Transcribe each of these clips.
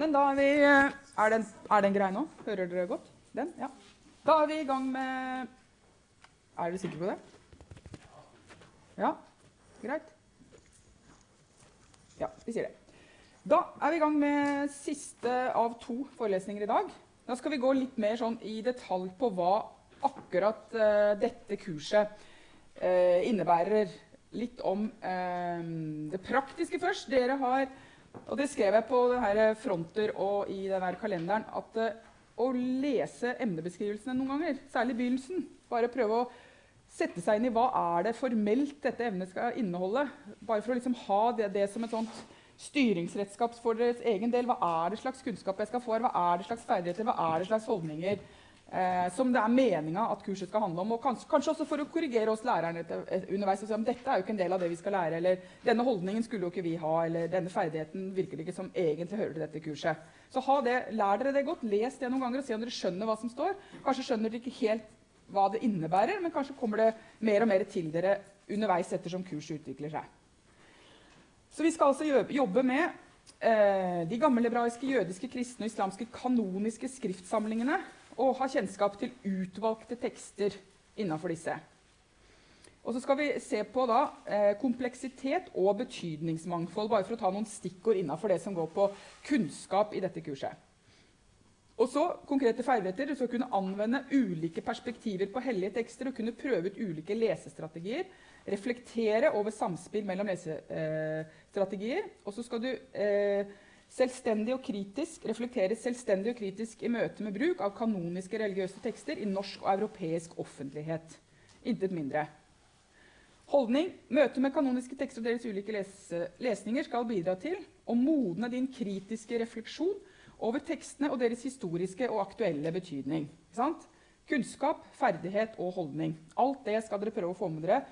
men da er vi eh, Er den, er den grei nå? Hører dere godt? Den? Ja. Da er vi i gang med Er dere sikre på det? Ja? Greit? Ja, vi sier det. Da er vi i gang med siste av to forelesninger i dag. Da skal vi gå litt mer sånn i detalj på hva akkurat uh, dette kurset uh, innebærer. Litt om uh, det praktiske først. Dere har og det skrev jeg på denne fronter og i denne kalenderen at å lese emnebeskrivelsene noen ganger, særlig i begynnelsen Bare prøve å sette seg inn i hva er det formelt dette emnet skal inneholde. Bare for å liksom ha det, det, som et sånt styringsredskap for deres egen del. Hva er det slags kunnskap jeg skal få her? Hva er det slags ferdigheter? Hva er det slags holdninger? Eh, som det er meninga at kurset skal handle om. Og kanskje, kanskje også for å korrigere oss lærerne underveis. og si om dette er jo ikke en del av det vi skal lære, eller denne holdningen skulle jo ikke vi ha, eller denne ferdigheten virker ikke som egentlig hører til dette kurset. Så det, lær dere det godt, les det noen ganger og se om dere skjønner hva som står. Kanskje skjønner dere ikke helt hva det innebærer, men kanskje kommer det mer og mer til dere underveis ettersom kurset utvikler seg. Så vi skal altså jobbe med eh, de gammelhebraiske, jødiske, kristne og islamske kanoniske skriftsamlingene og ha kjennskap til utvalgte tekster innafor disse. Og så skal vi se på da, eh, kompleksitet og betydningsmangfold, bare for å ta noen stikkord innafor det som går på kunnskap i dette kurset. Og så konkrete ferdigheter. Du skal kunne anvende ulike perspektiver på hellige tekster og kunne prøve ut ulike lesestrategier. Reflektere over samspill mellom lesestrategier. Og så skal du eh, Selvstendig og kritisk reflekteres selvstendig og kritisk i møte med bruk av kanoniske religiøse tekster i norsk og europeisk offentlighet. Intet mindre. Holdning. møte med kanoniske tekster og deres ulike lese lesninger skal bidra til å modne din kritiske refleksjon over tekstene og deres historiske og aktuelle betydning. Kunnskap, ferdighet og holdning. Alt det skal dere prøve å få med dere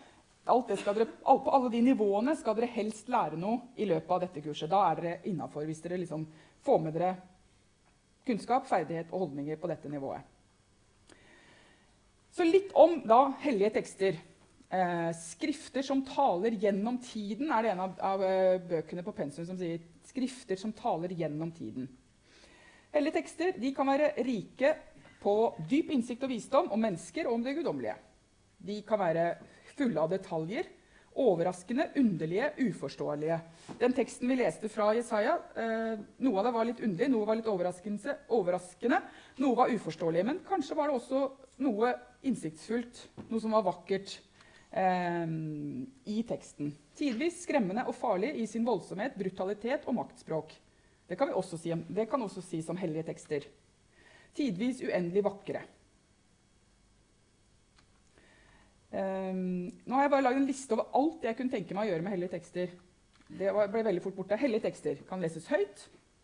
dere, på alle de nivåene skal dere helst lære noe i løpet av dette kurset. Da er dere innafor hvis dere liksom får med dere kunnskap, ferdighet og holdninger på dette nivået. Så litt om da hellige tekster. Eh, skrifter som taler gjennom tiden, er det en av, av uh, bøkene på pensum som sier. Skrifter som taler gjennom tiden. Hellige tekster kan være rike på dyp innsikt og visdom om mennesker og om det guddommelige. De kan være fulle av detaljer. Overraskende, underlige, uforståelige. Den teksten vi leste fra Jesaja, eh, noe av det var litt underlig, noe var litt overraskende, noe var uforståelig. Men kanskje var det også noe innsiktsfullt, noe som var vakkert eh, i teksten. Tidvis skremmende og farlig i sin voldsomhet, brutalitet og maktspråk. Det kan, vi også si, det kan også sies om hellige tekster. Tidvis uendelig vakre. Um, nå har jeg bare lagd en liste over alt jeg kunne tenke meg å gjøre med hellige tekster. Det ble veldig fort borte. Hellige tekster kan leses høyt.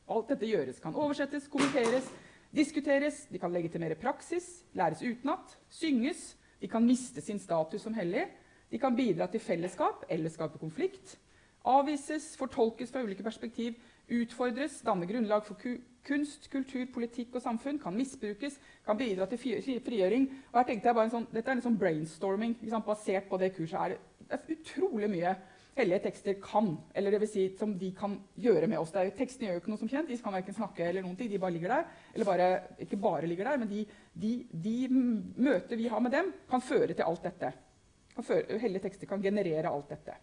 Alt dette gjøres. Kan oversettes, kommenteres, diskuteres. De kan legitimere praksis, læres utenat, synges. De kan miste sin status som hellig. De kan bidra til fellesskap eller skape konflikt. Avvises, fortolkes fra ulike perspektiv, utfordres, danne grunnlag for kunst, kultur, politikk og samfunn kan misbrukes, kan bidra til frigjøring. Og her tenkte jeg bare en sånn, Dette er en sånn brainstorming sant, basert på det kurset. Er det er utrolig mye hellige tekster kan, eller det vil si som de kan gjøre med oss. Er, tekstene gjør jo ikke noe som kjent. De kan verken snakke eller noen ting. De bare ligger der. Eller bare, ikke bare ligger der, men de, de, de møter vi har med dem, kan føre til alt dette. Føre, hellige tekster kan generere alt dette.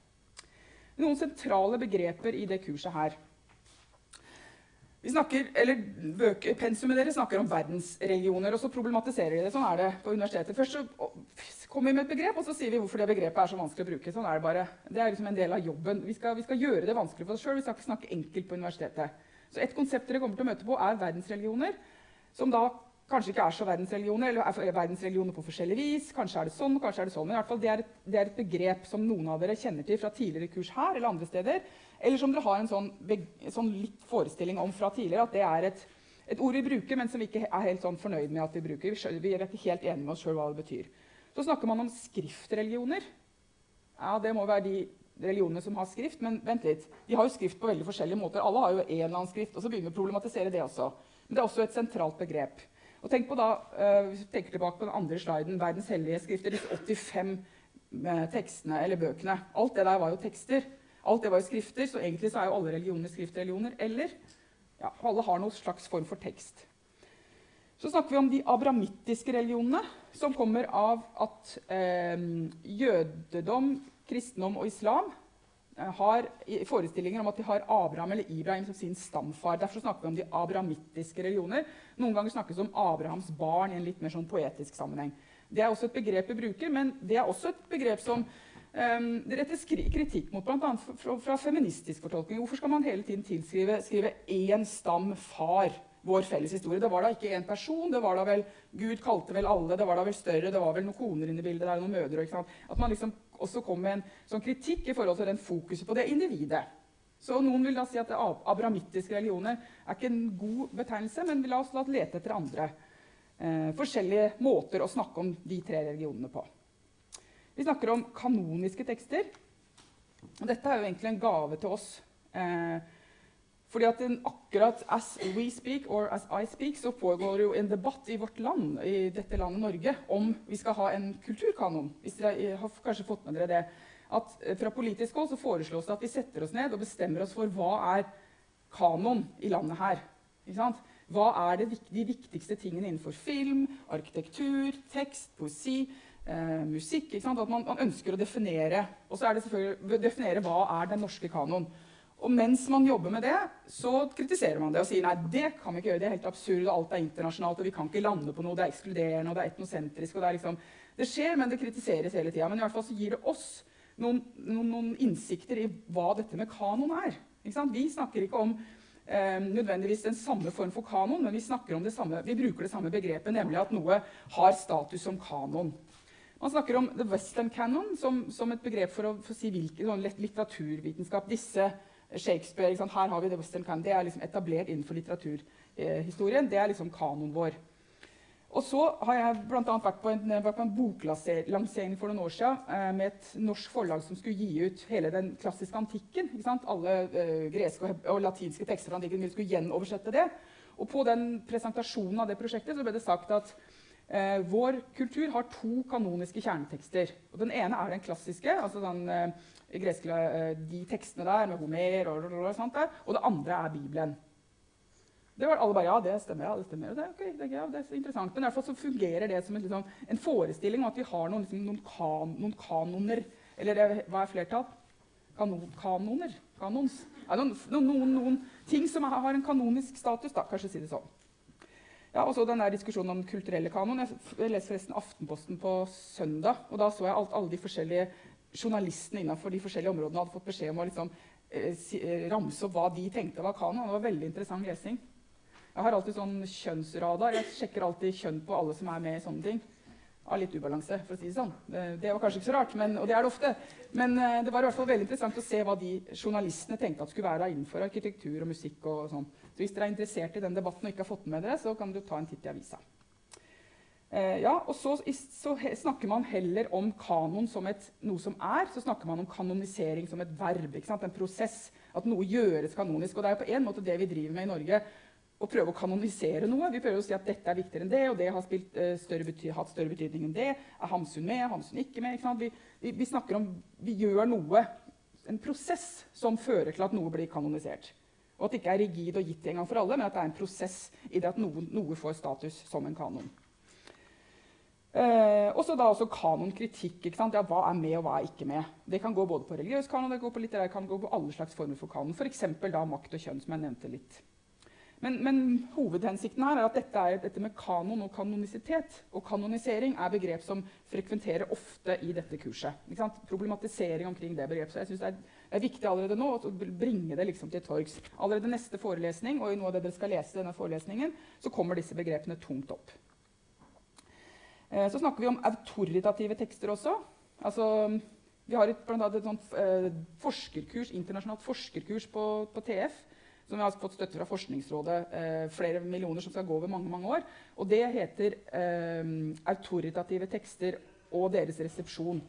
Noen sentrale begreper i det kurset her. Snakker, bøker, Pensumet deres snakker om verdensreligioner, og så problematiserer de det. Sånn er det på universitetet. Først kommer vi med et begrep, og så sier vi hvorfor det begrepet er så vanskelig å bruke. Sånn er Det bare. Det er liksom en del av jobben. Vi skal, vi skal gjøre det vanskelig for oss sjøl. Vi skal ikke snakke enkelt på universitetet. Så Et konsept dere kommer til å møte på, er verdensreligioner. Som da kanskje ikke er så verdensreligioner, eller er verdensreligioner på forskjellig vis. Kanskje er det sånn, kanskje er det sånn. Men i hvert fall det er, et, det er et begrep som noen av dere kjenner til fra tidligere kurs her eller andre steder. Eller som dere har en sånn, sånn litt forestilling om fra tidligere, at det er et, et, ord vi bruker, men som vi ikke er helt sånn fornøyd med at vi bruker. Vi er ikke helt enige med oss sjøl hva det betyr. Så snakker man om skriftreligioner. Ja, Det må være de religionene som har skrift. Men vent litt, de har jo skrift på veldig forskjellige måter. Alle har jo en eller annen skrift, og så begynner vi å problematisere det også. Men det er også et sentralt begrep. Og tenk på da, uh, Hvis vi tenker tilbake på den andre sliden, verdens hellige skrifter, disse 85 uh, tekstene eller bøkene. Alt det der var jo tekster. Alt det var jo skrifter, så egentlig så er jo alle religioner skriftreligioner. Eller ja, alle har noen slags form for tekst. Så snakker vi om de abramittiske religionene, som kommer av at eh, jødedom, kristendom og islam eh, har forestillinger om at de har Abraham eller Ibrahim som sin stamfar. Derfor snakker vi om de abramittiske religioner. Noen ganger snakkes det om Abrahams barn i en litt mer sånn poetisk sammenheng. Det er også et begrep vi bruker, men det er også et begrep som um, det rettes kritikk mot, bl.a. Fra, fra feministisk fortolkning. Hvorfor skal man hele tiden tilskrive skrive én stam far? vår felles historie. Det var da ikke én person. det var da vel, Gud kalte vel alle. Det var da vel større. Det var vel noen koner inne i bildet. der, noen mødre, ikke sant? At man liksom også kom med en sånn kritikk i forhold til den fokuset på det individet. Så Noen vil da si at abramittiske religioner er ikke en god betegnelse, men la oss lete etter andre eh, forskjellige måter å snakke om de tre religionene på. Vi snakker om kanoniske tekster. Og dette er jo egentlig en gave til oss. Eh, fordi at den, akkurat as we speak, or as I speak, så pågår jo en debatt i vårt land, i dette landet Norge, om vi skal ha en kulturkanon. Hvis dere har kanskje fått med dere det. At eh, fra politisk hold så foreslås det at vi setter oss ned og bestemmer oss for hva er kanon i landet her. Hva er de viktigste tingene innenfor film, arkitektur, tekst, poesi, eh, musikk? At man, man, ønsker å definere. Og så er det selvfølgelig definere hva er den norske kanoen. Og mens man jobber med det, så kritiserer man det og sier nei, det kan vi ikke gjøre. Det er helt absurd, og alt er internasjonalt, og vi kan ikke lande på noe. Det er ekskluderende, og det er etnosentrisk. og Det, er liksom, det skjer, men det kritiseres hele tida. Men i hvert fall så gir det oss noen, noen, noen innsikter i hva dette med kanoen er. Vi snakker ikke om eh, nødvendigvis den samme form for kanon, men vi, vi bruker det samme begrepet, nemlig at noe har status som kanon. Man snakker om the western canon som, som et begrep for å for si hvilken sånn litteraturvitenskap disse Shakespeare. Her har vi The Western Canon. Det er liksom etablert innenfor litteraturhistorien. Det er liksom kanonen vår. Og så har jeg bl.a. vært på en, vært på en boklansering for noen år siden eh, med et norsk forlag som skulle gi ut hele den klassiske antikken. Alle eh, greske og, og, latinske tekster fra antikken. Vi skulle gjenoversette det. Og på den presentasjonen av det prosjektet ble det sagt at eh, vår kultur har to kanoniske kjernetekster. Og den ene er den klassiske, altså den eh, greske, eh, de tekstene der med Homer og, og, der, og det andre er Bibelen. Det var alle bare, ja, det stemmer. ja, det stemmer. Det okay, det ja, det er interessant. Men i hvert fall så fungerer det som en, liksom, en forestilling om at vi har noen, liksom, noen, kan, noen kanoner. Eller hva er flertall? Kanon, kanoner? Kanons? Ja, noen, noen, noen, ting som har en kanonisk status, da, kanskje si det sånn. Ja, og så den der diskusjonen om den kulturelle kanoen. Jeg leste forresten Aftenposten på søndag. og Da så jeg alt, alle de forskjellige journalistene innenfor de forskjellige områdene hadde fått beskjed om å liksom, eh, si, ramse opp hva de tenkte var kanoen. Det var veldig interessant lesing. Jeg har alltid sånn kjønnsradar. Jeg sjekker alltid kjønn på alle som er med i sånne ting. Av litt ubalanse, for å si det sånn. Det, var kanskje ikke så rart, men, og det er det ofte. Men eh, det var i hvert fall veldig interessant å se hva de journalistene tenkte at skulle være innenfor arkitektur og musikk. og sånn. Så Hvis dere er interessert i den debatten og ikke har fått med dere, så kan dere ta en titt i avisa. Eh, ja, og så, så, snakker man heller om kanon som et, noe som er. Så snakker man om kanonisering som et verb. En prosess. At noe gjøres kanonisk. Og det er på en måte det vi driver med i Norge. Å prøve å kanonisere noe. Vi prøver å si at dette er viktigere enn det, og det har spilt, uh, større hatt større betydning enn det. Er Hamsun med? Er Hamsun ikke med? Ikke vi, vi, vi, snakker om Vi gjør noe. En prosess som fører til at noe blir kanonisert. Og at det ikke er rigid og gitt en gang for alle, men at det er en prosess i det at noe, noe får status som en kanon. Eh, og så da også kanonkritikk. Ja, hva er med, og hva er ikke med? Det kan gå både på religiøs kanon det går på litterær kanon, det går på alle slags former for kanon. F.eks. makt og kjønn, som jeg nevnte litt. Men, men, hovedhensikten her er at dette, er, dette med kanon og kanonisitet og kanonisering er begrep som frekventerer ofte i dette kurset. Problematisering omkring det begrepet. Så jeg synes det er, er, viktig allerede nå å bringe det liksom til torgs. Allerede neste forelesning og i noe av det dere skal lese denne forelesningen, så kommer disse begrepene tungt opp. Eh, så snakker vi om autoritative tekster også. Altså, vi har et, et sånt, eh, forskerkurs, internasjonalt forskerkurs på, på, TF som vi har fått støtte fra Forskningsrådet. Eh, flere millioner som skal gå over mange mange år. Og det heter eh, 'Autoritative tekster og deres resepsjon'.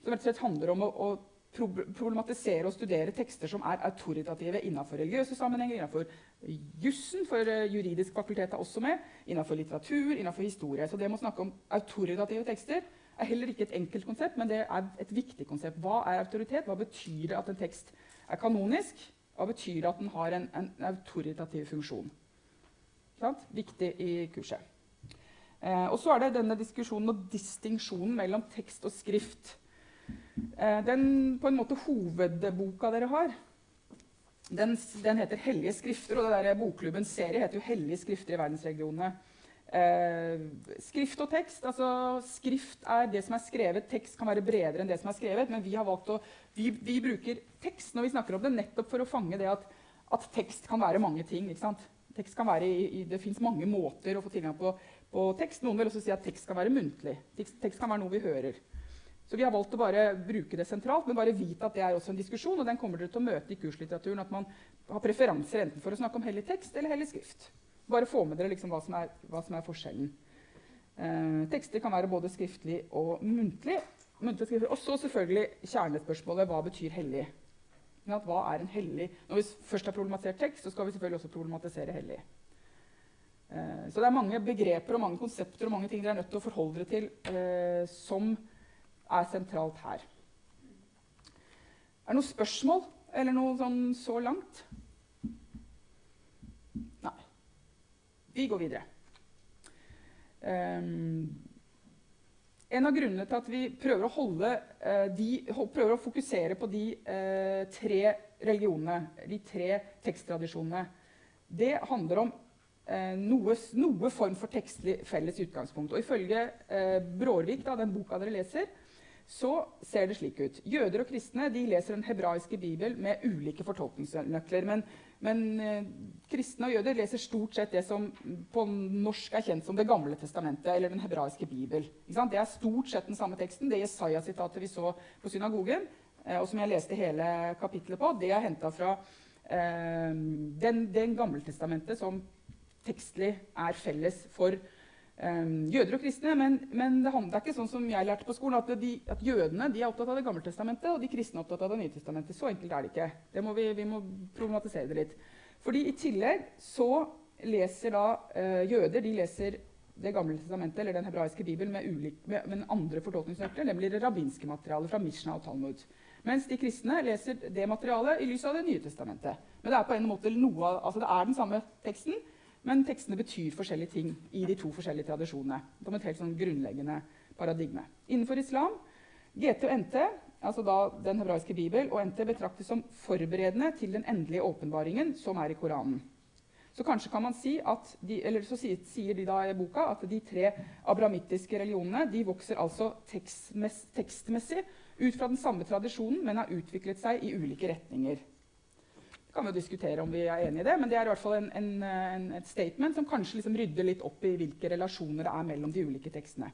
Som rett og slett handler om å, å problematisere og studere tekster som er autoritative innenfor religiøse sammenhenger, innenfor jussen, for uh, juridisk fakultet er også med, innenfor litteratur, innenfor historie. Så det med å snakke om autoritative tekster er heller ikke et enkelt konsept, men det er et viktig konsept. Hva er autoritet? Hva betyr det at en tekst er kanonisk? Hva betyr at den har en, en autoritativ funksjon? Viktig i kurset. Eh, og så er det denne diskusjonen og distinksjonen mellom tekst og skrift. Eh, den på en måte hovedboka dere har, den, den, heter 'Hellige skrifter'. og det der Bokklubbens serie heter jo 'Hellige skrifter i verdensregionene'. Eh, skrift og tekst. altså Skrift er det som er skrevet. Tekst kan være bredere enn det som er skrevet. Men vi å, vi, vi bruker tekst når vi snakker om det, nettopp for å fange det at, at tekst kan være mange ting. Tekst kan være i, i, det fins mange måter å få tilgang på, på, tekst. Noen vil også si at tekst kan være muntlig. Tekst, tekst kan være noe vi hører. Så vi har valgt å bare bruke det sentralt, men bare vite at det er også en diskusjon. og den kommer dere til å møte i kurslitteraturen, At man har preferanser enten for å snakke om hellig tekst eller hellig skrift. Bare få med dere liksom hva, som er, hva, som er, forskjellen. Eh, tekster kan være både skriftlig og muntlig. muntlig og så selvfølgelig kjernespørsmålet hva betyr hellig. Hva er en hellig? Når vi først har problematisert tekst, så skal vi selvfølgelig også problematisere hellig. Eh, så det er mange begreper og mange konsepter og mange ting dere er nødt til å forholde dere til eh, som er sentralt her. Er det noen spørsmål eller noe sånn så langt? Nei. Vi går videre. Um, en av grunnene til at vi prøver å, holde, uh, de, prøver å fokusere på de uh, tre religionene, de tre teksttradisjonene, det handler om uh, noe, noe, form for tekstlig felles utgangspunkt. Og ifølge Brårvik, da, den boka dere leser, så ser det slik ut. Jøder og kristne de leser den hebraiske bibel med ulike fortolkningsnøkler. Men, men eh, kristne og jøder leser stort sett det som på norsk er kjent som Det gamle testamentet, eller den hebraiske bibel. Det er stort sett den samme teksten. Det Jesaja-sitatet vi så på synagogen, eh, og som jeg leste hele kapittelet på, det er henta fra eh, den, den Gammeltestamentet som tekstlig er felles for jøder um, og kristne. Men, men det, er ikke sånn som jeg lærte på skolen, at, de, at jødene de er opptatt av Det gamle testamentet, og de kristne er opptatt av Det nye testamentet. Så enkelt er det ikke. Det må vi, vi, må problematisere det litt. Fordi I tillegg så leser da uh, jøder de leser Det gamle testamentet, eller den hebraiske bibelen, med, ulik, med, med andre fortolkningsnøkler, nemlig det rabbinske materialet fra Mishna og Talmud. Mens de kristne leser det materialet i lys av Det nye testamentet. Men det er på en måte noe, altså det er den samme teksten, men tekstene betyr forskjellige ting i de to forskjellige tradisjonene. Som et helt sånn grunnleggende paradigme. Innenfor islam GT og NT, altså da den hebraiske bibel, og NT betraktes som forberedende til den endelige åpenbaringen som er i Koranen. Så kanskje kan man si at de, eller så sier de da i boka at de tre abramittiske religionene de vokser altså tekstmessig ut fra den samme tradisjonen, men har utviklet seg i ulike retninger kan jo diskutere om vi er enig i det, men det er i hvert fall en, en, en, et statement som kanskje liksom rydder litt opp i hvilke relasjoner det er mellom de ulike tekstene.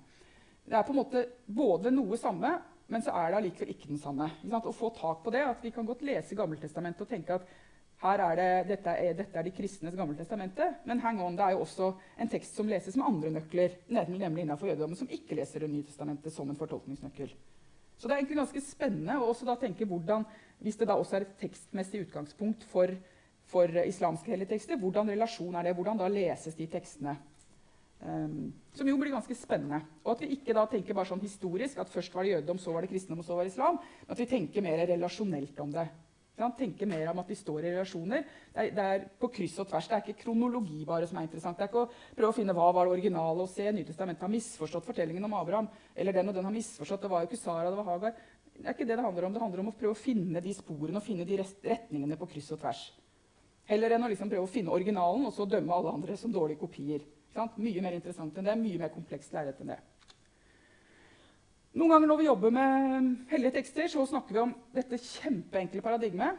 Det er på en måte både noe samme, men så er det allikevel ikke den samme. Å få tak på det, at Vi kan godt lese Gammeltestamentet og tenke at er det, dette, er, dette er de kristnes Gammeltestamente, men hang on, det er jo også en tekst som leses med andre nøkler, nemlig innenfor jødedommen, som ikke leser Det nye testamentet som en fortolkningsnøkkel. Så det er egentlig ganske spennende å også tenke hvordan hvis det da også er et tekstmessig utgangspunkt for, for islamske helligtekster, hvordan relasjon er det? Hvordan da leses de tekstene? Um, som jo blir ganske spennende. Og at vi ikke da tenker bare sånn historisk at først var det jødedom, så var det kristendom, og så var det islam. Men at vi tenker mer relasjonelt om det. Tenker mer om at vi står i relasjoner. Det er, det er, på kryss og tvers. Det er ikke kronologi bare som er interessant. Det er ikke å prøve å finne hva var det originale og se Nytestamentet har misforstått fortellingen om Abraham. Eller den og den har misforstått. Det var jo ikke Sara, det var Hagar. Det er ikke det det handler om. Det handler om å prøve å finne de sporene og finne de retningene på kryss og tvers. Heller enn å liksom prøve å finne originalen og så dømme alle andre som dårlige kopier. Mye mer interessant enn det. Mye mer komplekst lerret enn det. Noen ganger når vi jobber med hellige tekster, så snakker vi om dette kjempeenkle paradigmet.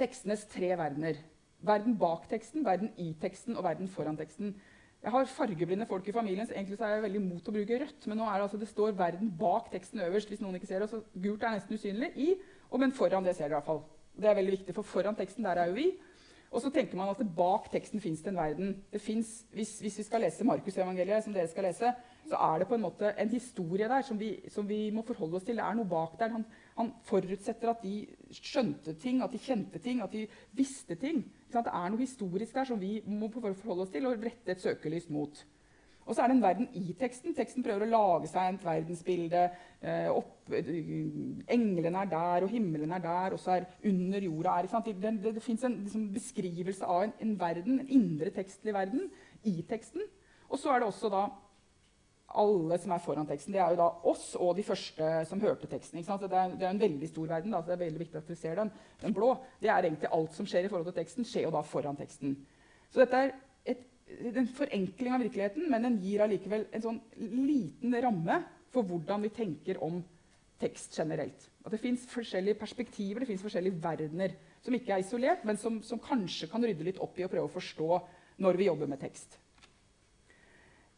Tekstenes tre verdener. Verden bak teksten, verden i teksten og verden foran teksten. Jeg har fargeblinde folk i familien, så egentlig så er jeg veldig imot å bruke rødt. Men nå er det altså, det står 'verden' bak teksten øverst. hvis noen ikke ser det, så Gult er nesten usynlig. I, og men foran det ser dere i hvert fall. Det er veldig viktig, for foran teksten der er jo vi. Og så tenker man at bak teksten fins det en verden. Det finnes, hvis, hvis, vi skal lese Markusevangeliet, som dere skal lese, så er det på en måte en historie der som vi, som vi må forholde oss til. Det er noe bak der. Han, han, forutsetter at de skjønte ting, at de kjente ting, at de visste ting. Det er noe historisk der som vi må forholde oss til og rette et søkelys mot. Og så er det en verden i teksten. Teksten prøver å lage seg et verdensbilde. Eh, opp, englene er der, og himmelen er der, og så er under jorda er, Det, det, det, det fins en liksom, beskrivelse av en, en, verden, en indre tekstlig verden i teksten. Og så er det også da alle som er foran teksten. Det er jo da oss og de første som hørte teksten. Det er, det, er, en veldig stor verden. Da, så det er veldig viktig at du ser den. Den blå. Det er egentlig alt som skjer i forhold til teksten, skjer jo da foran teksten. Så dette er et, en forenkling av virkeligheten, men den gir allikevel en sånn liten ramme for hvordan vi tenker om tekst generelt. At det fins forskjellige perspektiver, det fins forskjellige verdener som ikke er isolert, men som, som kanskje kan rydde litt opp i og prøve å forstå når vi jobber med tekst.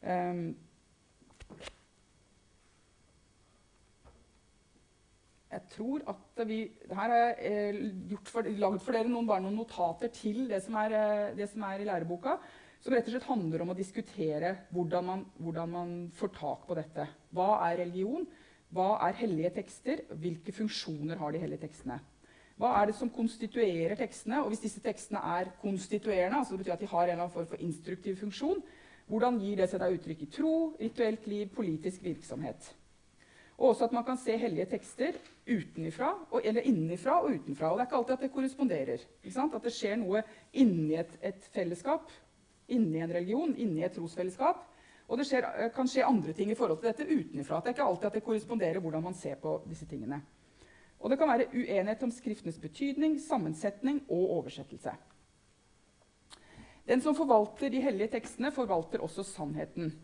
Um, jeg tror at vi Her har jeg eh, for, lagd for dere noen, bare noen notater til det som, er, eh, det som, er, i læreboka. Som rett og slett handler om å diskutere hvordan man, hvordan man, får tak på dette. Hva er religion? Hva er hellige tekster? Hvilke funksjoner har de hellige tekstene? Hva er det som konstituerer tekstene? Og hvis disse tekstene er konstituerende, altså det betyr at de har en eller annen form for instruktiv funksjon, hvordan gir det seg da uttrykk i tro, rituelt liv, politisk virksomhet? Og også at man kan se hellige tekster utenifra, eller innenfra og utenfra. Og det er ikke alltid at det korresponderer. At det skjer noe inni et, et, fellesskap, inni en religion, inni et trosfellesskap. Og det skjer, eh, kan skje andre ting i forhold til dette utenifra. Det er ikke alltid at det korresponderer hvordan man ser på disse tingene. Og det kan være uenighet om skriftenes betydning, sammensetning og oversettelse. Den som forvalter de hellige tekstene, forvalter også sannheten.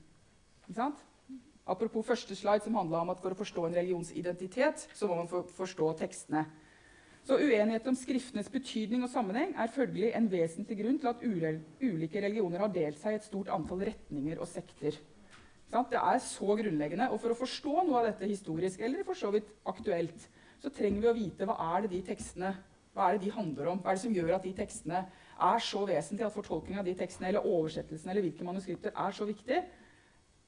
Apropos første slide, som handla om at for å forstå en religionsidentitet, så må man for, forstå tekstene. Så Uenighet om skriftenes betydning og sammenheng er følgelig en vesentlig grunn til at ulike religioner har delt seg i et stort antall retninger og sekter. Det er så grunnleggende. Og for å forstå noe av dette historisk, eller for så vidt aktuelt, så trenger vi å vite hva er det de tekstene hva er det de handler om. Hva er det som gjør at de tekstene er så vesentlig, at fortolkningen av de tekstene, eller oversettelsen eller hvilke manuskripter er så viktig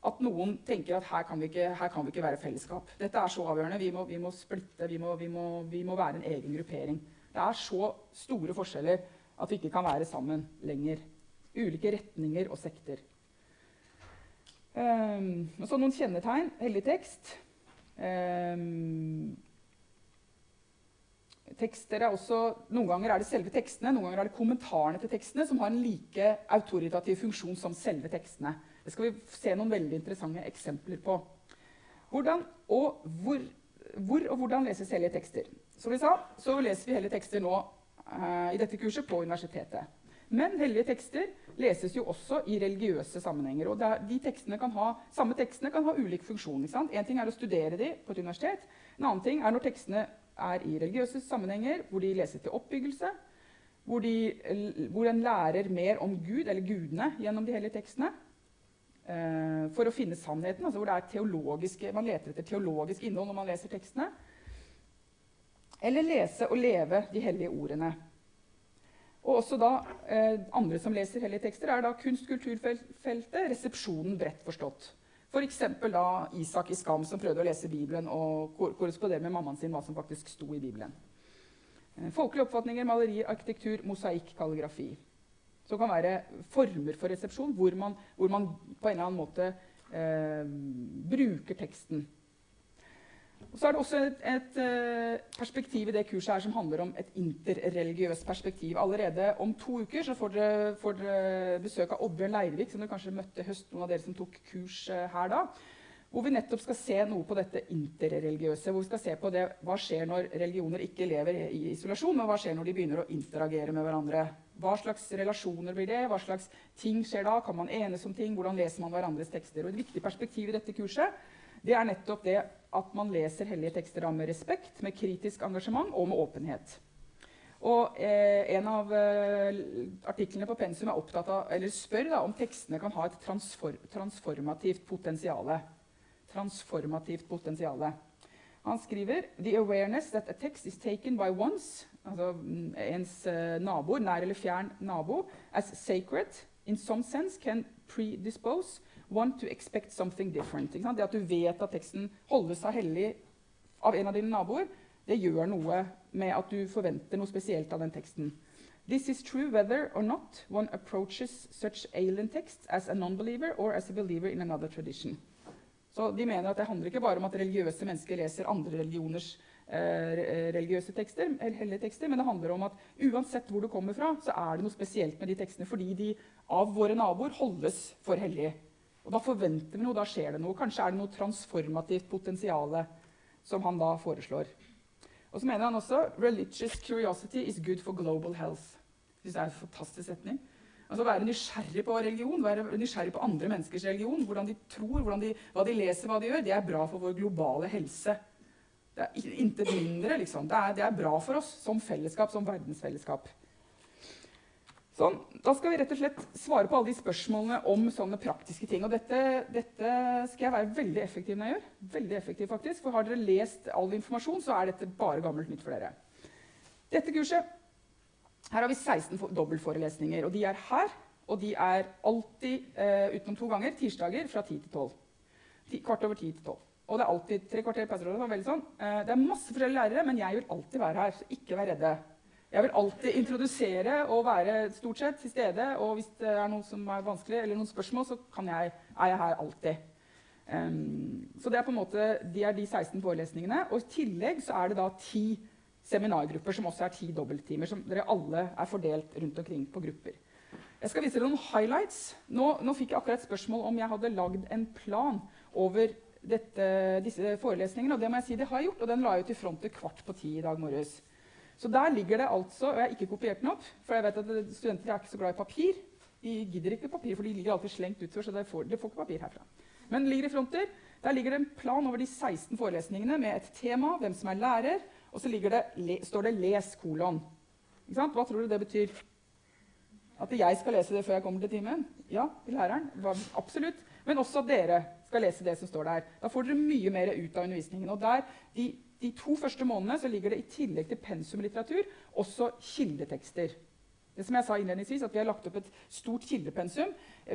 at noen tenker at her kan vi ikke, kan vi ikke være fellesskap. Dette er så avgjørende. Vi må, vi må splitte. Vi må, vi, må, vi må, være en egen gruppering. Det er så store forskjeller at vi ikke kan være sammen lenger. Ulike retninger og sekter. Um, så noen kjennetegn. Hellig tekst. Um, tekster er også, Noen ganger er det selve tekstene, noen ganger er det kommentarene til tekstene som har en like autoritativ funksjon som selve tekstene. Det skal vi se noen veldig interessante eksempler på. Hvordan og hvor, hvor og hvordan leses hellige tekster? Som vi sa, så leser vi hellige tekster nå eh, i dette kurset på universitetet. Men hellige tekster leses jo også i religiøse sammenhenger. og de tekstene kan ha, Samme tekstene kan ha ulik funksjon. En ting er å studere dem på et universitet. En annen ting er når tekstene er i religiøse sammenhenger, hvor de leser til oppbyggelse. Hvor, de, hvor en lærer mer om Gud, eller gudene, gjennom de hellige tekstene. Uh, for å finne sannheten, altså hvor man leter etter teologisk innhold når man leser tekstene. Eller lese og leve de hellige ordene. Og også da, uh, Andre som leser hellige tekster, er da kunst-kulturfeltet, resepsjonen bredt forstått. F.eks. da Isak i Skam, som prøvde å lese Bibelen og korrespondere med mammaen sin hva som faktisk sto i Bibelen. Uh, folkelige oppfatninger, malerier, arkitektur, mosaikk, kalligrafi som kan være former for resepsjon, hvor man, hvor man på en eller annen måte eh, bruker teksten. Og så er det også et, et, eh, perspektiv i det kurset her som handler om et interreligiøst perspektiv. Allerede om to uker så får dere, får dere besøk av Oddbjørn Leirvik, som dere kanskje møtte høst, noen av dere som tok kurs eh, her da. Hvor vi nettopp skal se noe på dette interreligiøse. Hvor vi skal se på det, hva skjer når religioner ikke lever i isolasjon, men hva skjer når de begynner å interagere med hverandre. Hva slags relasjoner blir det? Hva slags ting skjer da? Kan man enes om ting? Hvordan leser man hverandres tekster? Og Et viktig perspektiv i dette kurset det er nettopp det at man leser hellige tekster med respekt, med kritisk engasjement og med åpenhet. Og eh, En av eh, artiklene på pensum er opptatt av, eller spør da, om tekstene kan ha et transform transformativt potensial. Transformativt potensiale. Han skriver «The awareness that a text is taken by ones, altså mm, ens eh, naboer, nær eller fjern nabo, as sacred in some sense can predispose one to expect something different. Det at du vet at teksten holder seg hellig av en av dine naboer, det gjør noe med at du forventer noe spesielt av den teksten. This is true whether or not one approaches such alien texts as a non-believer or as a believer in another tradition. Så de mener at Det handler ikke bare om at religiøse mennesker leser andre religioners eh, religiøse tekster, hellige tekster, men det handler om at uansett hvor du kommer fra, så er det noe spesielt med de tekstene fordi de av våre naboer holdes for hellige. Og Da forventer vi noe, da skjer det noe. Kanskje er det noe transformativt potensial som han da foreslår. Og så mener han også «Religious curiosity is good for global health». Det er en fantastisk setning. Altså Være nysgjerrig på religion, være nysgjerrig på andre menneskers religion, hvordan de tror, hvordan de, hva de leser, hva de gjør, det er bra for vår globale helse. Det er intet mindre, liksom. Det er, det er bra for oss som fellesskap, som verdensfellesskap. Sånn, Da skal vi rett og slett svare på alle de spørsmålene om sånne praktiske ting. Og dette, dette, skal jeg være veldig effektiv når jeg gjør. Veldig effektiv faktisk. For har dere lest all informasjon, så er dette bare gammelt nytt for dere. Dette kurset Her har vi 16 dobbeltforelesninger. Og de er her. Og de er alltid, eh, utenom to ganger, tirsdager fra 10 til 12. Kvart over 10 til 12. Og det er alltid tre kvarter pauser. Sånn. Eh, det er masse forskjellige lærere, men jeg vil alltid være her. Så ikke vær redde. Jeg vil alltid introdusere og være stort sett til stede. Og hvis det er noe som er vanskelig, eller noen spørsmål, så jeg, er jeg her alltid. Um, så det er på en måte, de er de 16 forelesningene. Og i tillegg så er det da ti seminargrupper, som også er ti dobbelttimer. Som dere alle er fordelt rundt omkring på grupper. Jeg skal vise dere noen highlights. Nå, nå fikk jeg akkurat spørsmål om jeg hadde lagd en plan over dette, disse forelesningene. Og det må jeg si det har jeg gjort, og den la jeg ut i frontet kvart på ti i dag morges. Så der ligger det altså Og jeg har ikke kopiert den opp, for jeg vet at studenter er ikke så glad i papir. De gidder ikke papir, for de ligger alltid slengt utover. så de får, de får ikke papir herfra. Men ligger i fronter. Der ligger det en plan over de 16 forelesningene med et tema, hvem som er lærer, og så det, står det 'les', kolon. Hva tror du det betyr? At jeg skal lese det før jeg kommer til timen? Ja, til læreren. Absolutt. Men også dere skal lese det som står der. Da får dere mye mer ut av undervisningen. Og der, de de to første månedene så ligger det i tillegg til pensumlitteratur også kildetekster. Det som jeg sa innledningsvis, at Vi har lagt opp et stort kildepensum.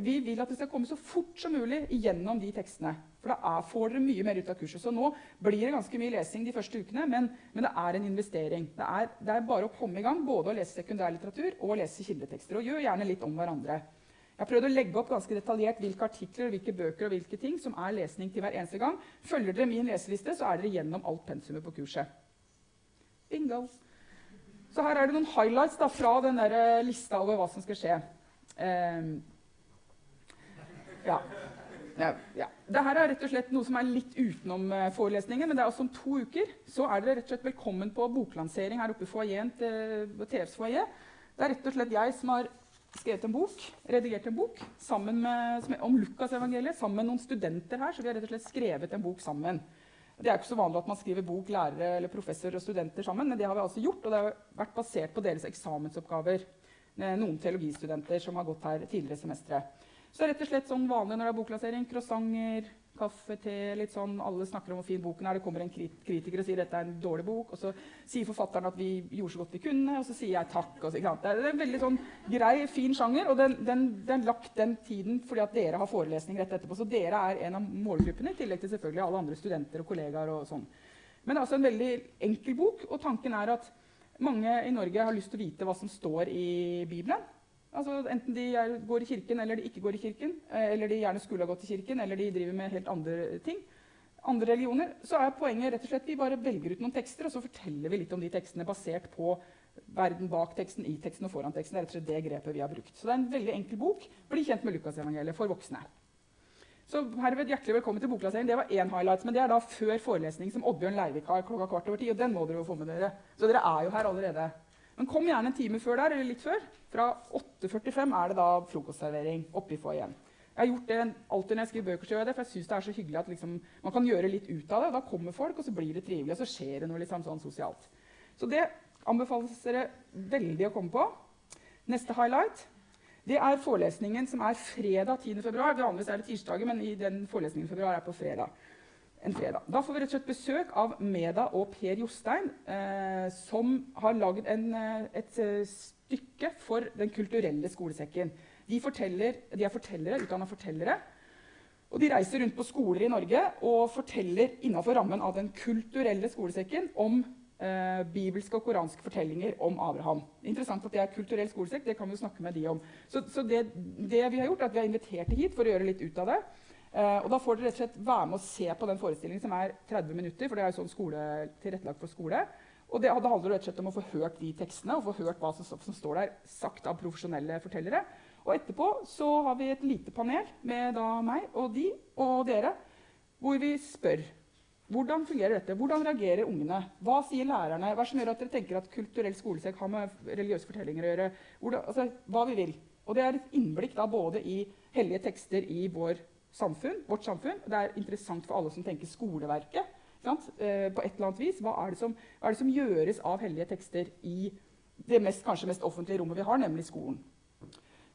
Vi vil at det skal komme så fort som mulig gjennom de tekstene. For da er, får dere mye mer ut av kurset. Så nå blir det ganske mye lesing de første ukene, men, men det er en investering. Det er, det er, bare å komme i gang, både å lese sekundærlitteratur og å lese kildetekster. Og gjør gjerne litt om hverandre. Jeg har prøvd å legge opp ganske detaljert hvilke artikler, hvilke bøker og hvilke ting som er lesning til hver eneste gang. Følger dere min leseliste, så er dere gjennom alt pensumet på kurset. Bingo. Så her er det noen highlights da, fra den der eh, lista over hva som skal skje. Um, ja. Ja, ja. Dette er rett og slett noe som er litt utenom uh, forelesningen. Men det er også om to uker så er dere rett og slett velkommen på boklansering her oppe i foajeen til TFs foajé. Det er rett og slett jeg som har skrevet en bok, redigert en bok med, om Lukasevangeliet sammen med noen studenter her. Så vi har rett og slett skrevet en bok sammen. Det er ikke så vanlig at man skriver bok lærere eller professor og studenter sammen, men det har vi altså gjort, og det har vært basert på deres eksamensoppgaver. Noen teologistudenter som har gått her tidligere semestre. Så det er rett og slett sånn vanlig når det er boklansering. Croissanter, kaffe, te, litt sånn. Alle snakker om hvor fin boken er. Det kommer en kritiker og sier dette er en dårlig bok. Og så sier forfatteren at vi gjorde så godt vi kunne, og så sier jeg takk. Så, det er en veldig sånn grei, fin sjanger, og den, den, lagt den tiden fordi at dere har forelesning rett etterpå. Så dere er en av målgruppene, i tillegg til selvfølgelig alle andre studenter og kollegaer. og sånn. Men det er altså en veldig enkel bok, og tanken er at mange i Norge har lyst til å vite hva som står i Bibelen. Altså, enten de er, går i kirken eller de ikke går i kirken, eh, eller de gjerne skulle ha gått i kirken, eller de driver med helt andre ting, andre religioner, så er poenget rett og slett vi bare velger ut noen tekster, og så forteller vi litt om de tekstene basert på verden bak teksten, i teksten og foran teksten. Det er rett og slett det grepet vi har brukt. Så det er en veldig enkel bok. Bli kjent med Lukasevangeliet for voksne. Så herved hjertelig velkommen til boklasseringen. Det var én highlight, men det er da før forelesning som Oddbjørn Leirvik har klokka kvart over ti. Og den må dere jo få med dere. Så dere er jo her allerede. Men kom gjerne en time før der, eller litt før. Fra 8.45 er det da frokostservering oppe i foajeen. Jeg har gjort det alltid når jeg skriver bøker, så gjør jeg det, for jeg syns det er så hyggelig at liksom, man kan gjøre litt ut av det. Da kommer folk, og så blir det trivelig, og så skjer det noe liksom, sånn sosialt. Så det anbefales dere veldig å komme på. Neste highlight det er forelesningen som er fredag 10. februar. Vanligvis er det tirsdager, men i den forelesningen i februar er på fredag en fredag. Da får vi rett og slett besøk av Meda og Per Jostein, eh, som har lagd eh, et eh, stykke for Den kulturelle skolesekken. De, de er fortellere, utdanna fortellere. Og de reiser rundt på skoler i Norge og forteller innenfor rammen av Den kulturelle skolesekken om eh, bibelske og koranske fortellinger om Abraham. Interessant at det er kulturell skolesekk. Det kan vi snakke med de om. Så, så det, det, vi har gjort, er at vi har invitert dem hit for å gjøre litt ut av det. Eh, og Da får dere rett og slett være med og se på den forestillingen som er 30 minutter. for det er jo sånn skole, tilrettelagt for skole. Og det, det handler rett og slett om å få hørt de tekstene og få hørt hva som, som står der, sagt av profesjonelle fortellere. Og etterpå så har vi et lite panel med da meg og de og dere, hvor vi spør hvordan fungerer dette? Hvordan reagerer ungene? Hva sier lærerne? Hva som gjør at dere tenker at kulturell skolesekk har med religiøse fortellinger å gjøre? Hvordan, altså, hva vi vil. Og det er et innblikk da både i hellige tekster i vår samfunn, vårt samfunn. Det er interessant for alle som tenker skoleverket. Eh, på et eller annet vis. Hva er, som, hva er, det som, gjøres av hellige tekster i det mest, kanskje mest offentlige rommet vi har, nemlig skolen?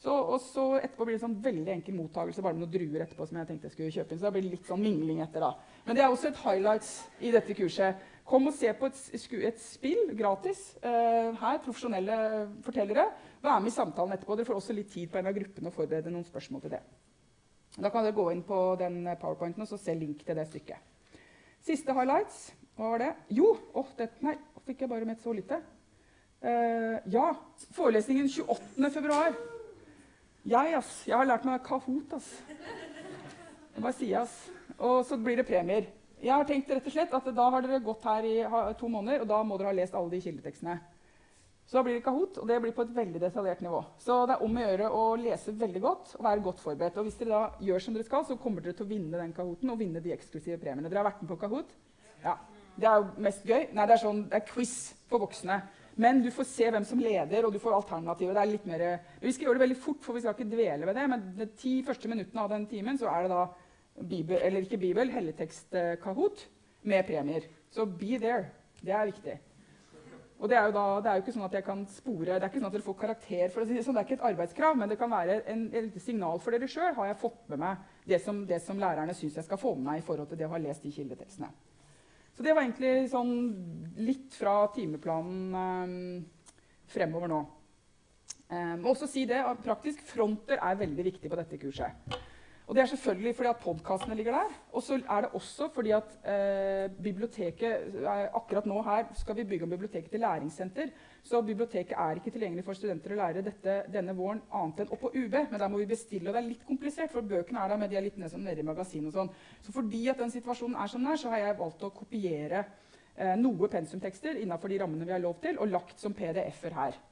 Så, og så etterpå blir det sånn veldig enkel mottakelse bare med noen druer etterpå. som jeg tenkte jeg skulle kjøpe inn, Så det blir litt sånn mingling etter da. Men det er også et highlights i dette kurset. Kom og se på et, et spill gratis eh, her. Profesjonelle fortellere. Vær med i samtalen etterpå. Dere får også litt tid på en av gruppene å forberede noen spørsmål til det. Da kan dere gå inn på den powerpointen og se link til det stykket. Siste highlights. Hva var det? Jo, oh, det, nei, fikk jeg bare med så lite. Uh, ja, forelesningen 28. februar. Jeg, ass. Jeg har lært meg Kahoot, ass. Jeg bare sier, ass. Og så blir det premier. Jeg har tenkt rett og slett at Da har dere gått her i to måneder, og da må dere ha lest alle de kildetekstene. Så da blir det Kahoot, og det blir på et veldig detaljert nivå. Så det er om å gjøre å lese veldig godt og være godt forberedt. Og hvis dere da gjør som dere skal, så kommer dere til å vinne den Kahooten og vinne de eksklusive premiene. Dere har vært med på Kahoot? Ja. Det er jo mest gøy. Nei, det er, sånn, det er quiz for voksne. Men du får se hvem som leder, og du får alternativer. Det er litt mer, vi skal gjøre det veldig fort, for vi skal ikke dvele ved det. Men de ti første minuttene av den timen så er det da Bibel, eller ikke Bibel, helligtekst-Kahoot med premier. Så be there. Det er viktig. Og det er, jo da, det er jo ikke sånn at jeg kan spore, det er ikke sånn at dere får karakter. for Det sånn, det er ikke et arbeidskrav, men det kan være en, et signal for dere sjøl. Har jeg fått med meg det som, det som lærerne syns jeg skal få med meg i forhold til det å ha lest de kildetekstene? Så det var egentlig sånn litt fra timeplanen eh, fremover nå. Um, også si det, at Praktisk fronter er veldig viktig på dette kurset. Og Det er selvfølgelig fordi at podkastene ligger der. Og så er det også fordi at eh, biblioteket eh, Akkurat nå her skal vi bygge om biblioteket til læringssenter. Så biblioteket er ikke tilgjengelig for studenter å lære dette denne våren annet enn oppå UB. Men der må vi bestille, og det er litt komplisert, for bøkene er der, men de er litt nede, nede i magasinet og sånn. Så fordi at den situasjonen er som den er, så har jeg valgt å kopiere eh, noe pensumtekster innenfor de rammene vi har lov til, og lagt som PDF-er her.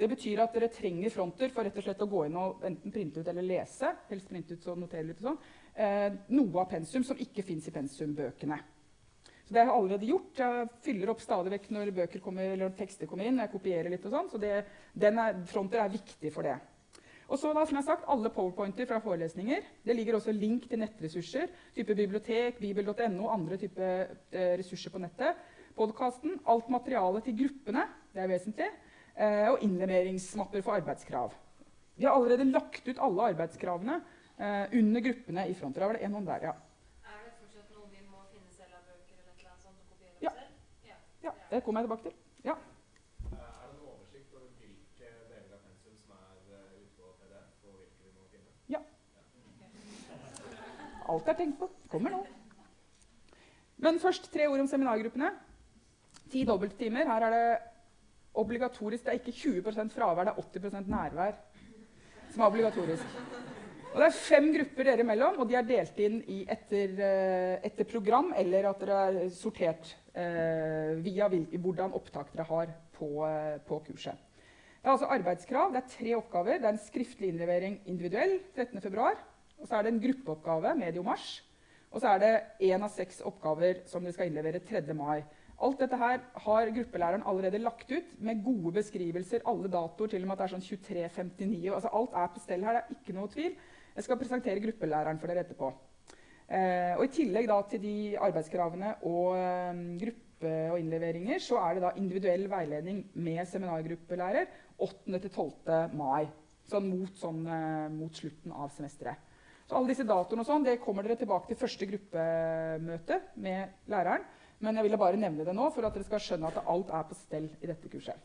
Det betyr at dere trenger fronter for rett og slett å gå inn og enten printe ut eller lese. helst printe ut og notere litt og sånn, eh, noe av pensum som ikke fins i pensumbøkene. Så det har jeg allerede gjort. Jeg fyller opp stadig vekk når bøker kommer, eller tekster kommer inn. Jeg kopierer litt og sånn, så det, er, Fronter er viktig for det. Og så da, som jeg har sagt, alle powerpointer fra forelesninger. Det ligger også link til nettressurser. type Bibliotek, bibel.no andre type eh, ressurser på nettet. Podkasten, alt materialet til gruppene. Det er vesentlig. Eh, og innleveringsmapper for arbeidskrav. Vi har allerede lagt ut alle arbeidskravene eh, under gruppene i front. Da var det en hånd der, ja. Er det fortsatt noe vi må finne selv av bøker eller et eller annet sånt og kopiere ja. selv? Ja. ja. Det kommer jeg tilbake til. Ja. Eh, er det en oversikt over hvilke deler av pensum som er ute på PDF, og hvilke vi må finne? Ja. Alt er tenkt på. Kommer nå. Men først tre ord om seminargruppene. Ti dobbelttimer. Her er det obligatorisk. Det er ikke 20 fravær, det er 80% nærvær som er obligatorisk. Og Det er fem grupper dere imellom, og de er delt inn etter, eh, etter, program, eller at dere er sortert eh, via hvordan opptak dere har på, eh, på, kurset. Det er altså arbeidskrav. Det er tre oppgaver. Det er en skriftlig innlevering individuell 13.2. Og så er det en gruppeoppgave medio mars. Og så er det én av seks oppgaver som dere skal innlevere 3. mai. Alt dette her har gruppelæreren allerede lagt ut med gode beskrivelser. Alle datoer, til og med at det er sånn 23.59. Altså alt er på stell her. det er ikke noe tvil. Jeg skal presentere gruppelæreren for dere etterpå. Eh, og I tillegg til de arbeidskravene og eh, gruppe og innleveringer, så er det da individuell veiledning med seminargruppelærer 8.-12. mai. Sånn mot, sånn, eh, mot slutten av semesteret. Så alle disse datoene sånn, kommer dere tilbake til første gruppemøte med læreren. Men jeg ville bare nevne det nå for at dere skal skjønne at alt er på stell i dette kurset.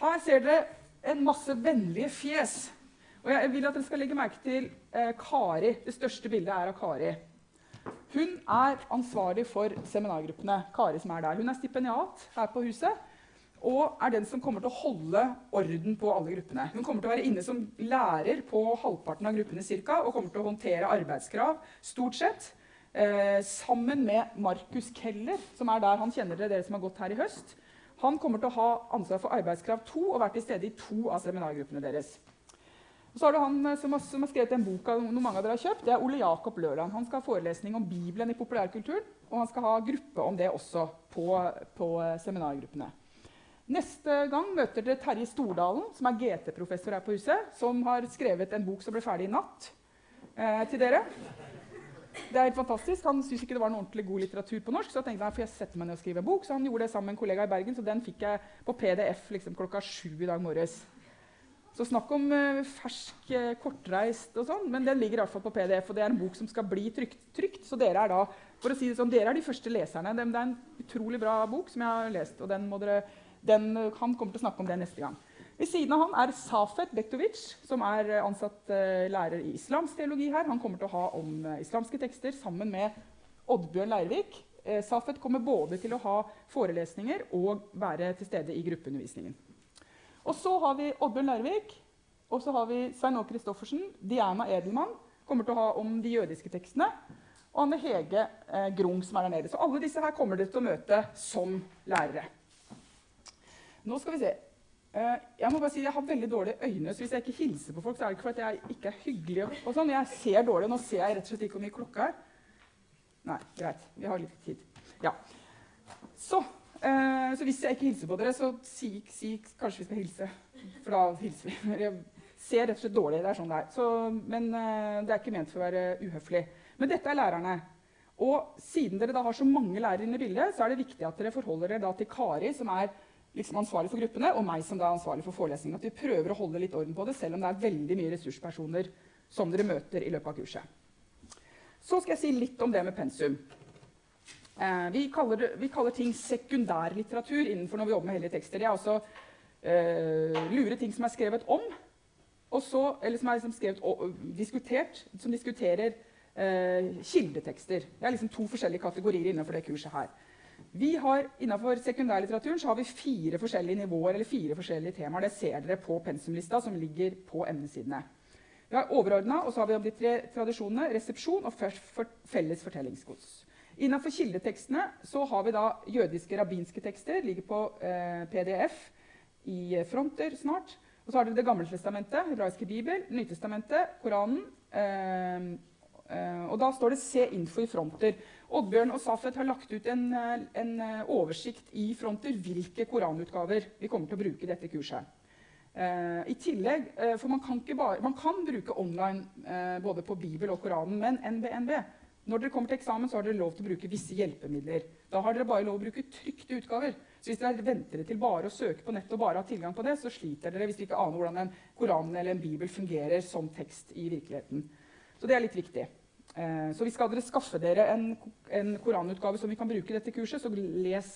Her ser dere en masse vennlige fjes. Og jeg vil at dere skal legge merke til eh, Kari. Det største bildet er av Kari. Hun er ansvarlig for seminargruppene. Kari som er der. Hun er stipendiat her på huset og er den som kommer til å holde orden på alle gruppene. Hun kommer til å være inne som lærer på halvparten av gruppene cirka, og kommer til å håndtere arbeidskrav stort sett. Eh, sammen med Markus Keller, som er der han kjenner dere, dere som har gått her i høst. Han kommer til å ha ansvar for arbeidskrav 2 og vært til stede i to av seminargruppene deres. Så har du han eh, som har, som har skrevet en bok av noe mange av dere har kjøpt. Det er Ole Jakob Lørland. Han skal ha forelesning om Bibelen i populærkulturen. Og han skal ha gruppe om det også på, på eh, seminargruppene. Neste gang møter dere Terje Stordalen, som er GT-professor her på huset, som har skrevet en bok som ble ferdig i natt eh, til dere. Det er helt fantastisk. Han syntes ikke det var noe ordentlig god litteratur på norsk, så jeg tenkte jeg får jeg sette meg ned og skrive bok. Så han gjorde det sammen med en kollega i Bergen, så den fikk jeg på PDF liksom, klokka sju i dag morges. Så snakk om uh, fersk, uh, kortreist og sånn, men den ligger i hvert fall på PDF. Og det er en bok som skal bli trykt. trykt så dere er da, for å si det sånn, dere er de første leserne. Det, det er en utrolig bra bok som jeg har lest, og den må dere den, han kommer til å snakke om det neste gang. Ved siden av han er Safet Bektovic, som er ansatt uh, lærer i islamsk teologi her. Han kommer til å ha om uh, islamske tekster sammen med Oddbjørn Leirvik. Safet kommer både til å ha forelesninger og være til stede i gruppeundervisningen. Og så har vi Oddbjørn Leirvik, og så har vi Svein Åke Christoffersen. Diana Edelmann kommer til å ha om de jødiske tekstene. Og Anne Hege Grung, som er der nede. Så alle disse her kommer dere til å møte som lærere. Nå skal vi se. Uh, jeg må bare si jeg har veldig dårlige øyne, så hvis jeg ikke hilser på folk, så er det ikke fordi jeg ikke er hyggelig. og, sånn. Jeg ser dårlig. Nå ser jeg rett og slett ikke hvor mye klokka er. Nei, greit. Vi har litt tid. Ja. Så, eh, så hvis jeg ikke hilser på dere, så si, si, kanskje vi skal hilse. For da hilser vi. Jeg ser rett og slett dårlig. Det er sånn det er. Så, men eh, det er ikke ment for å være uhøflig. Men dette er lærerne. Og siden dere da har så mange lærere inne i bildet, så er det viktig at dere forholder dere til Kari, som er liksom ansvarlig for gruppene, og meg som da er ansvarlig for forelesningen. At vi prøver å holde litt orden på det, selv om det er veldig mye ressurspersoner som dere møter i løpet av kurset. Så skal jeg si litt om det med pensum. Eh, vi, kaller, vi, kaller, ting sekundærlitteratur innenfor når vi jobber med hellige tekster. Det er altså eh, lure ting som er skrevet om, så, eller som er liksom skrevet og, diskutert, som diskuterer eh, kildetekster. Det er liksom to forskjellige kategorier innenfor det kurset her. Vi har, Innenfor sekundærlitteraturen så har vi fire forskjellige nivåer eller fire forskjellige temaer. Det ser dere på pensumlista som ligger på emnesidene. Vi har overordna, og så har vi om de tre tradisjonene resepsjon og felles fortellingsgods. Innenfor kildetekstene så har vi da jødiske rabbinske tekster. ligger på eh, PDF i fronter snart. Og så har dere Det gamle testamentet, hebraiske bibel, Nytestamentet, Koranen. Eh, eh, og da står det 'Se info' i fronter. Oddbjørn og Safet har lagt ut en, eh, en, eh, oversikt i fronter hvilke koranutgaver vi kommer til å bruke i dette kurset. I tillegg, for man kan, bare, man kan, bruke online både på Bibel og Koranen, men NBNB Når dere kommer til eksamen, så har dere lov til å bruke visse hjelpemidler. Da har dere bare lov til å bruke trykte utgaver. Så hvis dere venter til bare å søke på nettet og bare ha tilgang på det, så sliter dere hvis dere ikke aner hvordan en Koran eller en Bibel fungerer som tekst i virkeligheten. Så det er litt viktig. Eh, hvis skal dere skaffe dere en, en, koranutgave som vi kan bruke i dette kurset, så les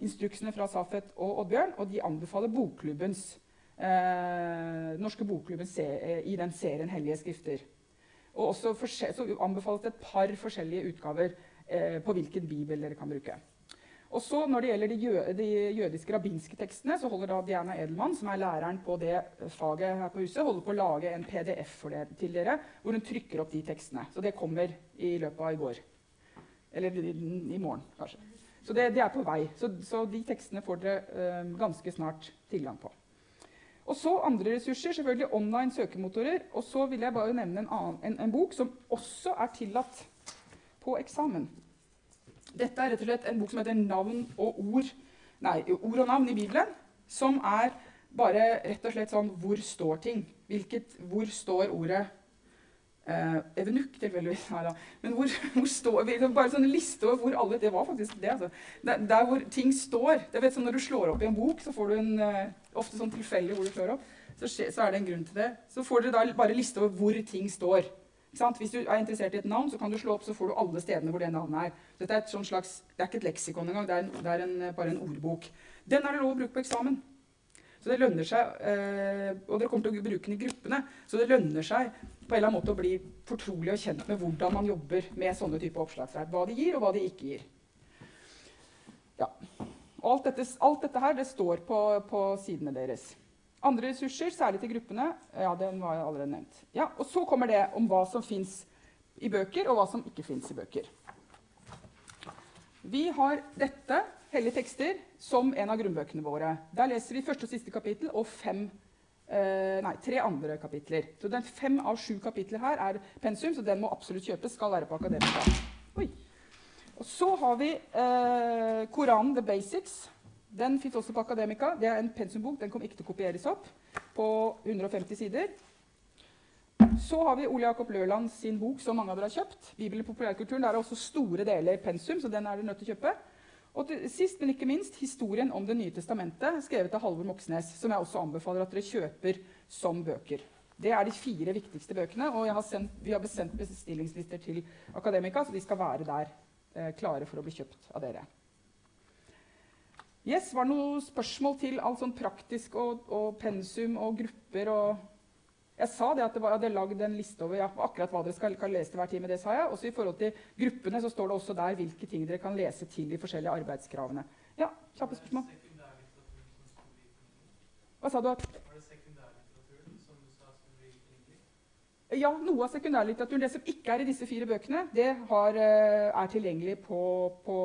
instruksene fra Safet og Oddbjørn. Og de anbefaler bokklubbens, eh, norske bokklubben eh, i den serien Hellige skrifter. Og også så anbefales det et par forskjellige utgaver eh, på hvilken bibel dere kan bruke. Og så Når det gjelder de, jø de jødiske rabbinske tekstene, så holder da Diana Edelmann, som er læreren på det faget her på huset, holder på å lage en PDF for det til dere, hvor hun trykker opp de tekstene. Så det kommer i løpet av i går. Eller i, morgen, kanskje. Så det, det er på vei. Så, så, de tekstene får dere uh, ganske snart tilgang på. Og så andre ressurser, selvfølgelig online søkemotorer. Og så vil jeg bare nevne en, annen, en, en bok som også er tillatt på eksamen. Dette er rett og slett en bok som heter 'Navn og ord', nei, ord og navn i Bibelen. Som er bare rett og slett sånn Hvor står ting? Hvilket, hvor står ordet eh, Evenukk, tilfeldigvis. Nei da. Men hvor, hvor står Bare sånn liste over hvor alle Det var faktisk det, altså. Der, der hvor ting står. Det vet, sånn Når du slår opp i en bok, så får du en eh, ofte sånn tilfeldig hvor du slår opp. Så, så, er det en grunn til det. Så får dere da bare liste over hvor ting står. Hvis du er interessert i et navn, så kan du slå opp, så får du alle stedene hvor det navnet er. Dette er et sånn slags, det er ikke et leksikon engang, det er, en, det er en, bare en ordbok. Den er det lov å bruke på eksamen. Så det lønner seg, eh, Og dere kommer til å bruke den i gruppene, så det lønner seg på en eller annen måte å bli fortrolig og kjent med hvordan man jobber med sånne type oppslagsverk. Hva de gir, og hva de ikke gir. Ja. Alt dette, alt dette her det står på, på sidene deres. Andre ressurser, særlig til gruppene, ja, den var jeg allerede nevnt. Ja, og så kommer det om hva som fins i bøker, og hva som ikke fins i bøker. Vi har dette, hellige tekster, som en av grunnbøkene våre. Der leser vi første og siste kapittel og fem, eh, nei, tre andre kapitler. Så den fem av sju kapitler her er pensum, så den må absolutt kjøpes. Skal være på. Og så har vi eh, Koranen, The Basics. Den fins også på Akademika. Det er en pensumbok. Den kommer ikke til å kopieres opp på 150 sider. Så har vi Ole Jakob Løland sin bok, som mange av dere har kjøpt. Bibelen i populærkulturen. Der er også store deler pensum, så den er dere nødt til å kjøpe. Og til sist, men ikke minst, historien om Det nye testamentet, skrevet av Halvor Moxnes, som jeg også anbefaler at dere kjøper som bøker. Det er de fire viktigste bøkene, og har sendt, vi har besendt bestillingslister til Akademika, så de skal være der eh, klare for å bli kjøpt av dere. Yes, Var det noen spørsmål til alt sånn praktisk og, og pensum og grupper og Jeg sa det at det var, jeg hadde lagd en liste over ja, akkurat hva dere skal, kan lese til hver time. det sa jeg. Også i forhold til gruppene så står det også der hvilke ting dere kan lese til de forskjellige arbeidskravene. Ja, kjappe spørsmål. Hva sa du? at... Var det sekundærlitteraturen som du sa skulle bli tilgjengelig? Ja, noe av sekundærlitteraturen. Det som ikke er i disse fire bøkene, det har, eh, er tilgjengelig på, på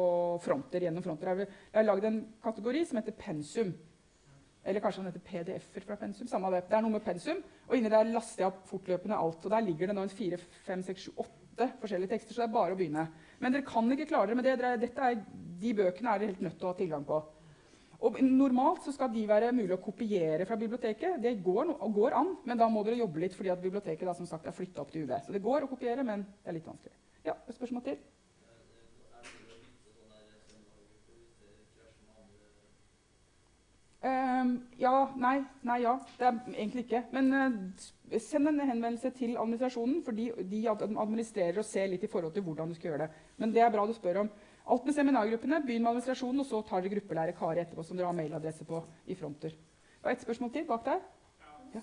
fronter. gjennom fronter. Jeg har- lagd en kategori som heter pensum. Eller kanskje den heter PDF-er fra pensum. Samme det. Det er noe med pensum. Og inni der laster jeg opp fortløpende alt. Og der ligger det nå en fire, fem, seks, sju, åtte forskjellige tekster, så det er bare å begynne. Men dere kan ikke klare dere med det. Dette er, de bøkene er dere helt nødt til å ha tilgang på. Og Normalt så skal de være mulig å kopiere fra biblioteket. Det går, går an, men da må dere jobbe litt fordi at biblioteket da, som sagt, er flytta opp til UD. Så det går å kopiere, men det er litt vanskelig. Ja, et spørsmål til? Um, ja, nei, nei, ja. Det er egentlig ikke. Men uh, send en henvendelse til administrasjonen, for de, de administrerer og ser litt i forhold til hvordan du skal gjøre det. Men det er bra du spør om. Alt med seminargruppene. Begynn med administrasjonen, og så tar dere gruppelærer Kari etterpå, som dere har mailadresse på i fronter. Det var ett spørsmål til bak der. Ja.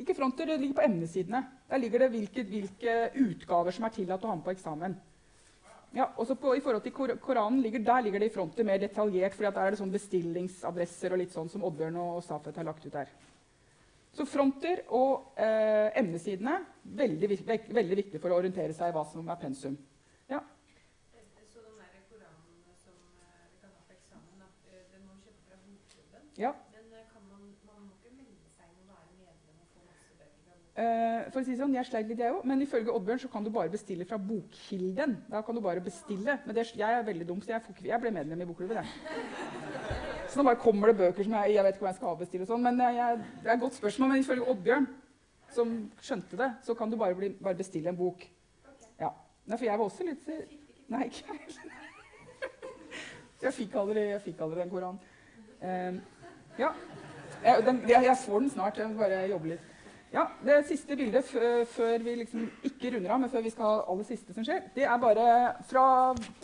Ikke fronter, det ligger på emnesidene. Der ligger det hvilke, hvilke utgaver som er tillatt å ha med på eksamen. Ja, også på, I forhold til Kor Koranen ligger, der ligger det i fronter mer detaljert, for der er det sånn bestillingsadresser og litt sånn som Oddbjørn og Safet har lagt ut der. Så fronter og eh, emnesidene veldig, veldig viktig for å orientere seg i hva som er pensum. Ja. Så de der koranene som eh, vi kan ha på eksamen, eh, den må kjøpe fra bokklubben. Ja. Men eh, man, man må ikke melde seg inn og være medlem og få masse bøker? Eh, for å si sånn, Jeg sleit litt, jeg òg, men ifølge Oddbjørn så kan du bare bestille fra Bokkilden. Da kan du bare bestille. Men det, jeg er veldig dum, så jeg, jeg ble medlem i bokklubben. Jeg. Så nå bare kommer det bøker som jeg, jeg vet ikke om jeg skal avbestille. og sånn, men jeg, Det er et godt spørsmål, men ifølge Oddbjørn, som skjønte det, så kan du bare, bli, bare bestille en bok. Ja. Nei, for jeg var også litt Nei, ikke jeg. Jeg fikk aldri, jeg fikk aldri den Koranen. Uh, ja. Jeg, den, jeg, får den snart. Jeg må bare jobbe litt. Ja, Det siste bildet fø- før vi liksom ikke runder av, men før vi skal ha aller siste som skjer, det er bare fra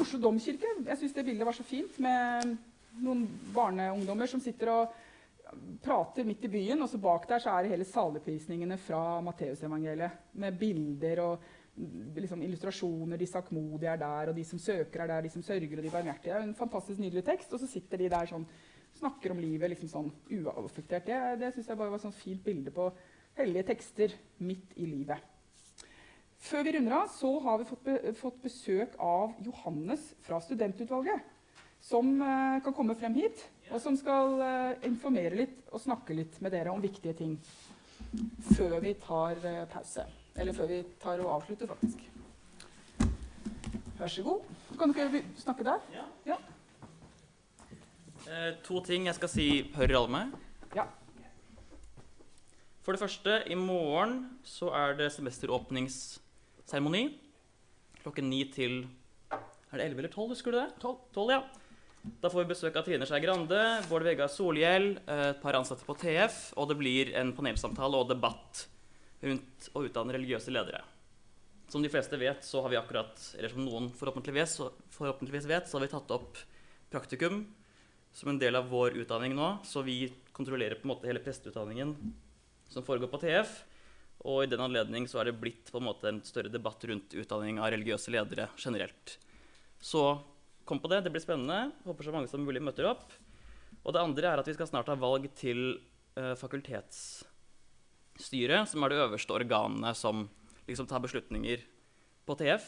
Oslo domkirke. Jeg syns det bildet var så fint med noen barneungdommer som sitter og prater midt i byen, og så bak der så er det hele saligprisningene fra Matteusevangeliet. Med bilder og mm, liksom, illustrasjoner. De sakkmodige er der, og de som søker er der, de som sørger og de barmhjertige. Det er en fantastisk nydelig tekst, og så sitter de der sånn snakker om livet liksom sånn uaffektert. Det, det syns jeg bare var et sånn fint bilde på hellige tekster midt i livet. Før vi runder av, så har vi fått, be fått besøk av Johannes fra studentutvalget. Som eh, kan komme frem hit, og som skal eh, informere litt og snakke litt med dere om viktige ting. Før vi tar eh, pause. Eller før vi tar og avslutter, faktisk. Vær så god. Kan dere snakke der? Ja. Eh, to ting jeg skal si hører alle med. Ja. For det første, i morgen så er det semesteråpningsseremoni. Klokken ni til Er det 11 eller 12, husker du det? 12, 12 ja. Da får vi besøk av Trine Skei Grande, Bård Vegar Solhjell, eh, et par ansatte på TF, og det blir en panelsamtale og debatt rundt å utdanne religiøse ledere. som de fleste vet, så har vi akkurat, eller som noen forhåpentligvis, forhåpentligvis vet, så har vi tatt opp praktikum som en del av vår utdanning nå. Så vi kontrollerer på en måte hele presteutdanningen som foregår på TF. Og i den anledning så er det blitt på en måte en større debatt rundt utdanning av religiøse ledere generelt. Så kom på det, det blir spennende. Håper så mange som mulig møter opp. Og det andre er at vi skal snart ha valg til uh, fakultetsstyret, som er det øverste organet som liksom tar beslutninger på TF.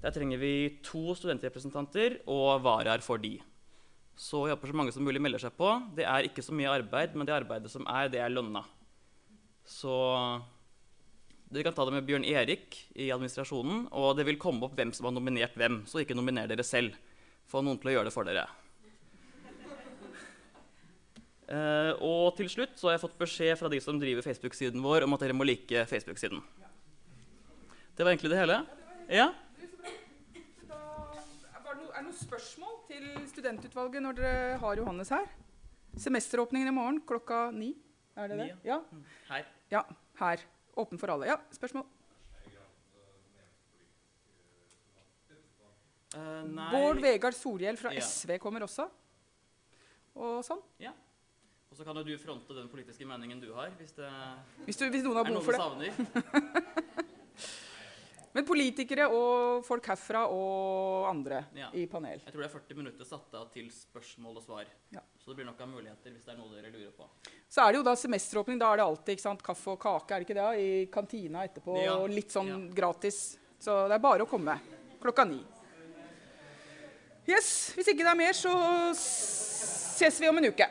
Der trenger vi to studentrepresentanter og varaer for de. Så jeg håper så mange som mulig melder seg på. Det er ikke så mye arbeid, men det arbeidet som er, det er lønna. Så dere kan ta det med Bjørn Erik i administrasjonen, og det vil komme opp hvem som har nominert hvem, så ikke nominer dere selv. Få noen til å gjøre det for dere. Uh, og til slutt så har jeg fått beskjed fra de som driver Facebook-siden vår, om at dere må like Facebook-siden. Det var egentlig det hele. Ja? Da, er det noen spørsmål til studentutvalget når dere har Johannes her? Semesteråpningen i morgen klokka ni. Er det det? Ja. Her. ja. Her. Åpen for alle. Ja, spørsmål? Nei Bård Vegard Solhjell fra Ja. SV kommer også. Og sånn. Og så kan jo du fronte den politiske meningen du har, hvis det Hvis, du, hvis noen har behov for det. Men politikere og folk herfra og andre Ja. i panel. Jeg tror det er 40 minutter satt av til spørsmål og svar. Ja. Så det blir nok av muligheter hvis det er noe dere lurer på. Så er det jo da semesteråpning. Da er det alltid sant, kaffe og kake er det ikke det, i kantina etterpå. Ja. og Litt sånn Ja. gratis. Så det er bare å komme klokka ni. Yes, Hvis ikke det er mer, så ses vi om en uke.